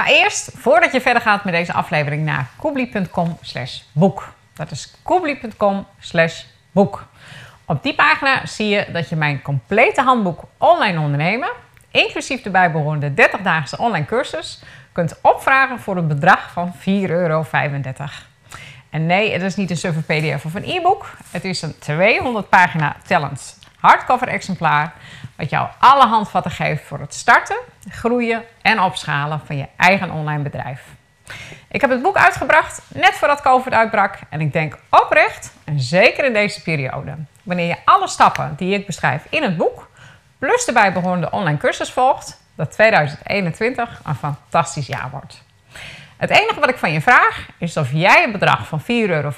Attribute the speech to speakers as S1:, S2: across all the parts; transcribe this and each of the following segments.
S1: Ga eerst, voordat je verder gaat met deze aflevering, naar koebli.com slash boek. Dat is koebli.com slash boek. Op die pagina zie je dat je mijn complete handboek online ondernemen, inclusief de bijbehorende 30-daagse online cursus, kunt opvragen voor een bedrag van 4,35 euro. En nee, het is niet een suffe pdf of een e-book. Het is een 200 pagina tellend hardcover exemplaar wat jou alle handvatten geeft voor het starten, groeien en opschalen van je eigen online bedrijf. Ik heb het boek uitgebracht net voordat COVID uitbrak en ik denk oprecht, en zeker in deze periode, wanneer je alle stappen die ik beschrijf in het boek, plus de bijbehorende online cursus volgt, dat 2021 een fantastisch jaar wordt. Het enige wat ik van je vraag is of jij een bedrag van 4,35 euro,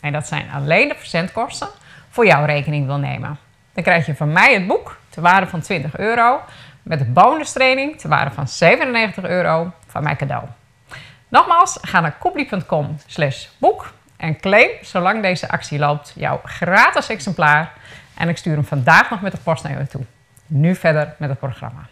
S1: en dat zijn alleen de verzendkosten, voor jouw rekening wil nemen. Dan krijg je van mij het boek ter waarde van 20 euro met de bonustraining ter waarde van 97 euro van mijn cadeau. Nogmaals, ga naar koepli.com slash boek en claim, zolang deze actie loopt, jouw gratis exemplaar. En ik stuur hem vandaag nog met de post naar je toe. Nu verder met het programma.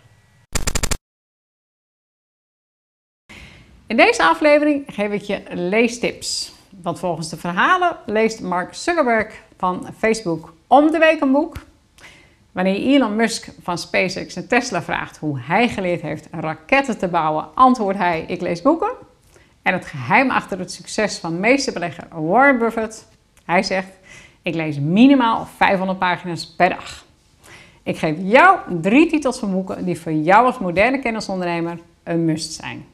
S1: In deze aflevering geef ik je leestips. Want volgens de verhalen leest Mark Zuckerberg van Facebook om de week een boek. Wanneer Elon Musk van SpaceX en Tesla vraagt hoe hij geleerd heeft raketten te bouwen, antwoordt hij: Ik lees boeken. En het geheim achter het succes van meesterbelegger Warren Buffett, hij zegt: Ik lees minimaal 500 pagina's per dag. Ik geef jou drie titels van boeken die voor jou als moderne kennisondernemer een must zijn.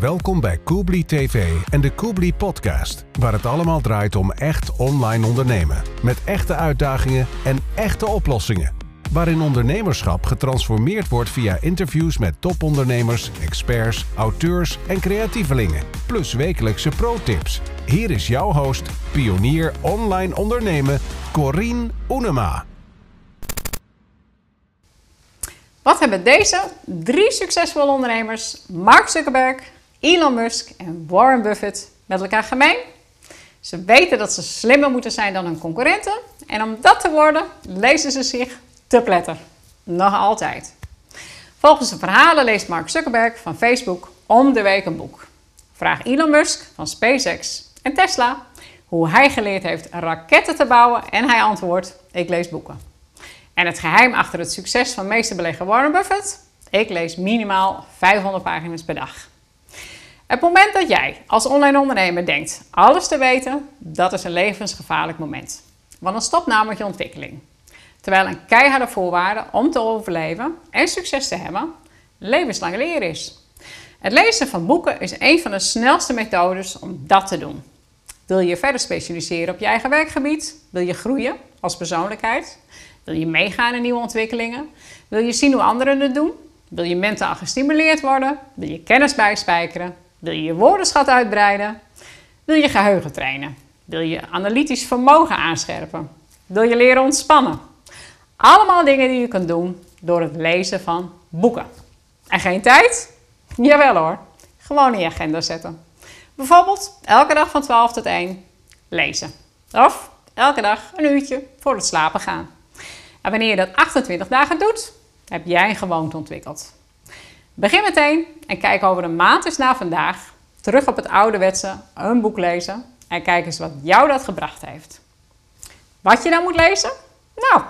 S2: Welkom bij Koebli TV en de Koebli Podcast, waar het allemaal draait om echt online ondernemen. Met echte uitdagingen en echte oplossingen. Waarin ondernemerschap getransformeerd wordt via interviews met topondernemers, experts, auteurs en creatievelingen. Plus wekelijkse pro-tips. Hier is jouw host, pionier online ondernemen, Corine Oenema.
S1: Wat hebben deze drie succesvolle ondernemers, Mark Zuckerberg, Elon Musk en Warren Buffett met elkaar gemeen? Ze weten dat ze slimmer moeten zijn dan hun concurrenten en om dat te worden lezen ze zich te pletter. Nog altijd. Volgens de verhalen leest Mark Zuckerberg van Facebook om de week een boek. Vraag Elon Musk van SpaceX en Tesla hoe hij geleerd heeft raketten te bouwen en hij antwoordt: Ik lees boeken. En het geheim achter het succes van meesterbelegger Warren Buffett? Ik lees minimaal 500 pagina's per dag. Het moment dat jij als online ondernemer denkt alles te weten, dat is een levensgevaarlijk moment. Want dan stopt namelijk je ontwikkeling. Terwijl een keiharde voorwaarde om te overleven en succes te hebben, levenslang leren is. Het lezen van boeken is een van de snelste methodes om dat te doen. Wil je verder specialiseren op je eigen werkgebied? Wil je groeien als persoonlijkheid? Wil je meegaan in nieuwe ontwikkelingen? Wil je zien hoe anderen het doen? Wil je mentaal gestimuleerd worden? Wil je kennis bijspijkeren? Wil je je woordenschat uitbreiden? Wil je geheugen trainen? Wil je analytisch vermogen aanscherpen? Wil je leren ontspannen? Allemaal dingen die je kunt doen door het lezen van boeken. En geen tijd? Jawel hoor. Gewoon in je agenda zetten. Bijvoorbeeld elke dag van 12 tot 1 lezen. Of elke dag een uurtje voor het slapen gaan. En wanneer je dat 28 dagen doet, heb jij een gewoonte ontwikkeld. Begin meteen en kijk over een maand eens na vandaag terug op het ouderwetse een boek lezen en kijk eens wat jou dat gebracht heeft. Wat je dan moet lezen? Nou,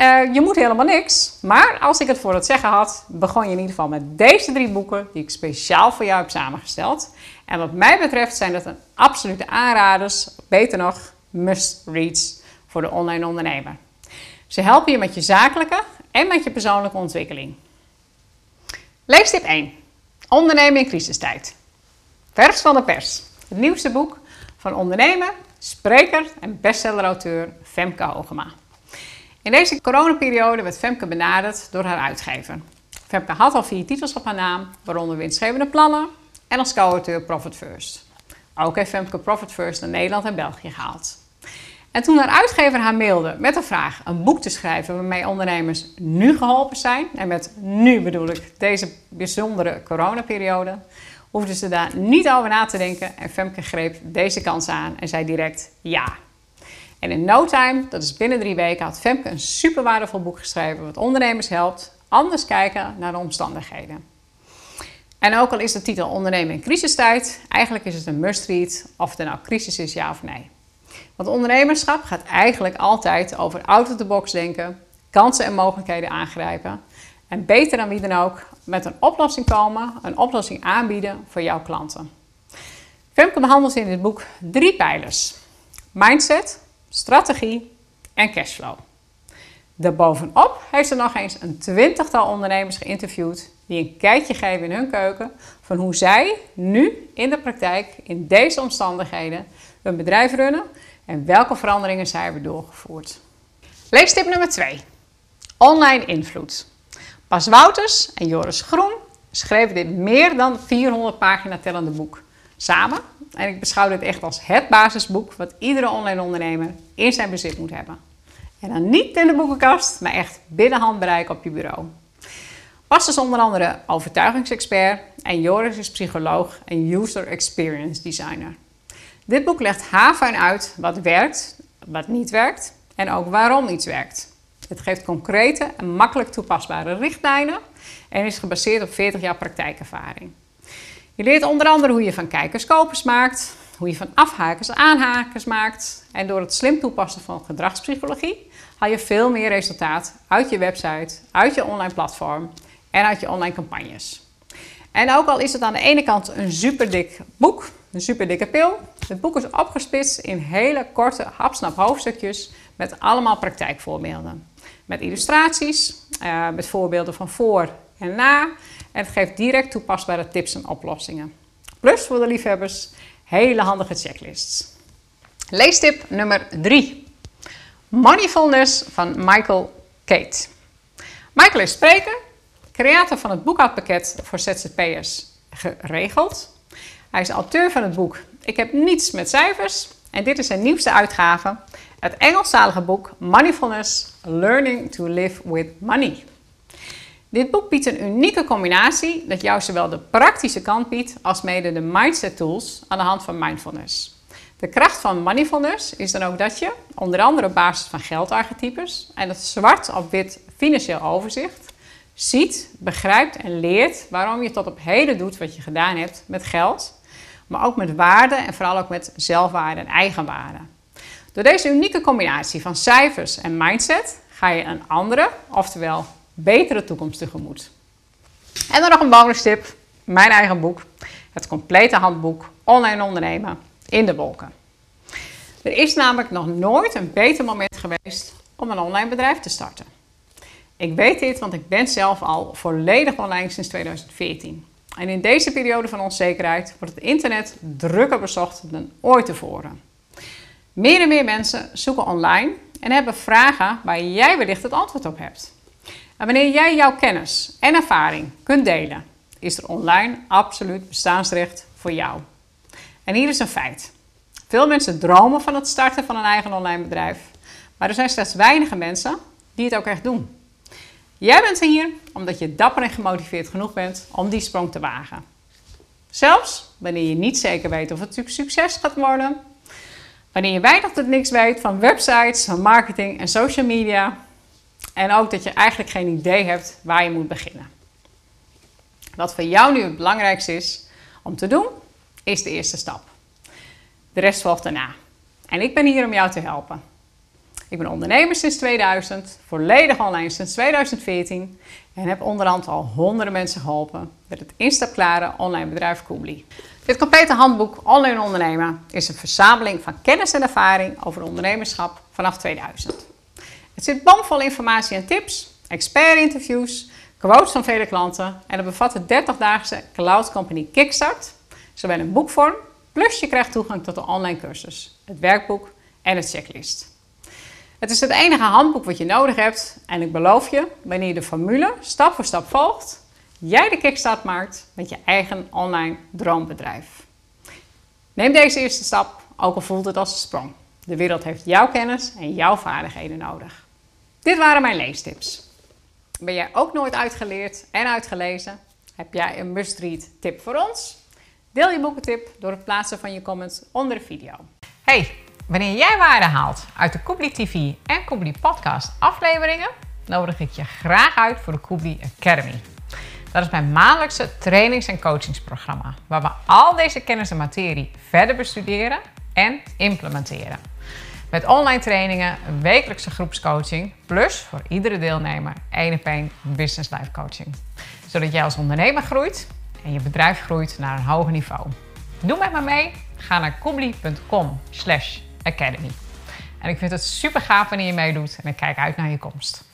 S1: uh, je moet helemaal niks. Maar als ik het voor het zeggen had, begon je in ieder geval met deze drie boeken die ik speciaal voor jou heb samengesteld. En wat mij betreft zijn dat een absolute aanraders, beter nog, must-reads voor de online ondernemer. Ze helpen je met je zakelijke en met je persoonlijke ontwikkeling. Leestip 1. Ondernemen in crisistijd. Vers van de pers. Het nieuwste boek van ondernemer, spreker en bestsellerauteur Femke Hogema. In deze coronaperiode werd Femke benaderd door haar uitgever. Femke had al vier titels op haar naam, waaronder winstgevende plannen en als co-auteur Profit First. Ook heeft Femke Profit First naar Nederland en België gehaald. En toen haar uitgever haar mailde met de vraag een boek te schrijven waarmee ondernemers nu geholpen zijn, en met nu bedoel ik deze bijzondere coronaperiode, hoefde ze daar niet over na te denken en Femke greep deze kans aan en zei direct ja. En in no time, dat is binnen drie weken, had Femke een super waardevol boek geschreven wat ondernemers helpt anders kijken naar de omstandigheden. En ook al is de titel Ondernemen in crisistijd, eigenlijk is het een must-read of er nou crisis is, ja of nee. Want ondernemerschap gaat eigenlijk altijd over out-of-the-box denken, kansen en mogelijkheden aangrijpen. En beter dan wie dan ook, met een oplossing komen, een oplossing aanbieden voor jouw klanten. Femke behandelt in dit boek drie pijlers. Mindset, strategie en cashflow. Daarbovenop heeft ze nog eens een twintigtal ondernemers geïnterviewd die een kijkje geven in hun keuken van hoe zij nu in de praktijk in deze omstandigheden hun bedrijf runnen en welke veranderingen zij hebben doorgevoerd. Leestip nummer 2. Online invloed. Bas Wouters en Joris Groen schreven dit meer dan 400 pagina tellende boek samen. En ik beschouw dit echt als het basisboek wat iedere online ondernemer in zijn bezit moet hebben. En dan niet in de boekenkast, maar echt binnen handbereik op je bureau. Bas is onder andere overtuigingsexpert en Joris is psycholoog en user experience designer. Dit boek legt haarfijn uit wat werkt, wat niet werkt en ook waarom iets werkt. Het geeft concrete en makkelijk toepasbare richtlijnen en is gebaseerd op 40 jaar praktijkervaring. Je leert onder andere hoe je van kijkers kopers maakt, hoe je van afhakers aanhakers maakt. En door het slim toepassen van gedragspsychologie haal je veel meer resultaat uit je website, uit je online platform en uit je online campagnes. En ook al is het aan de ene kant een super dik boek, een super dikke pil, het boek is opgesplitst in hele korte, hapsnap hoofdstukjes met allemaal praktijkvoorbeelden. Met illustraties, uh, met voorbeelden van voor en na. En het geeft direct toepasbare tips en oplossingen. Plus voor de liefhebbers hele handige checklists. Leestip nummer 3. Mindfulness van Michael Kate. Michael is spreker, creator van het boekhoudpakket voor ZZP'ers geregeld. Hij is auteur van het boek Ik heb niets met cijfers en dit is zijn nieuwste uitgave, het Engelstalige boek Mindfulness Learning to Live with Money. Dit boek biedt een unieke combinatie dat jou zowel de praktische kant biedt als mede de mindset tools aan de hand van mindfulness. De kracht van mindfulness is dan ook dat je, onder andere op basis van geldarchetypes en het zwart op wit financieel overzicht, ziet, begrijpt en leert waarom je tot op heden doet wat je gedaan hebt met geld, maar ook met waarde en vooral ook met zelfwaarde en eigenwaarde. Door deze unieke combinatie van cijfers en mindset ga je een andere, oftewel betere toekomst tegemoet. En dan nog een bonus tip, mijn eigen boek, het complete handboek Online ondernemen in de wolken. Er is namelijk nog nooit een beter moment geweest om een online bedrijf te starten. Ik weet dit, want ik ben zelf al volledig online sinds 2014. En in deze periode van onzekerheid wordt het internet drukker bezocht dan ooit tevoren. Meer en meer mensen zoeken online en hebben vragen waar jij wellicht het antwoord op hebt. En wanneer jij jouw kennis en ervaring kunt delen, is er online absoluut bestaansrecht voor jou. En hier is een feit. Veel mensen dromen van het starten van een eigen online bedrijf, maar er zijn slechts weinige mensen die het ook echt doen. Jij bent hier omdat je dapper en gemotiveerd genoeg bent om die sprong te wagen. Zelfs wanneer je niet zeker weet of het succes gaat worden, wanneer je weinig tot niks weet van websites, van marketing en social media, en ook dat je eigenlijk geen idee hebt waar je moet beginnen. Wat voor jou nu het belangrijkste is om te doen, is de eerste stap. De rest volgt daarna. En ik ben hier om jou te helpen. Ik ben ondernemer sinds 2000, volledig online sinds 2014 en heb onderhand al honderden mensen geholpen met het instapklare online bedrijf Koobli. Dit complete handboek Online Ondernemen is een verzameling van kennis en ervaring over ondernemerschap vanaf 2000. Het zit bomvol informatie en tips, expert-interviews, quotes van vele klanten en het bevat de 30-daagse Cloud Company Kickstart, zowel in boekvorm, plus je krijgt toegang tot de online cursus, het werkboek en het checklist. Het is het enige handboek wat je nodig hebt en ik beloof je, wanneer je de formule stap voor stap volgt, jij de kickstart maakt met je eigen online droombedrijf. Neem deze eerste stap, ook al voelt het als een sprong. De wereld heeft jouw kennis en jouw vaardigheden nodig. Dit waren mijn leestips. Ben jij ook nooit uitgeleerd en uitgelezen? Heb jij een must-read tip voor ons? Deel je boekentip door het plaatsen van je comments onder de video. Hey, wanneer jij waarde haalt uit de Koebli TV en Koebli Podcast afleveringen, nodig ik je graag uit voor de Koebli Academy. Dat is mijn maandelijkse trainings- en coachingsprogramma, waar we al deze kennis en materie verder bestuderen en implementeren. Met online trainingen, wekelijkse groepscoaching, plus voor iedere deelnemer één op business life coaching. Zodat jij als ondernemer groeit en je bedrijf groeit naar een hoger niveau. Doe met me mee. Ga naar koebli.com slash academy. En ik vind het super gaaf wanneer je meedoet en ik kijk uit naar je komst.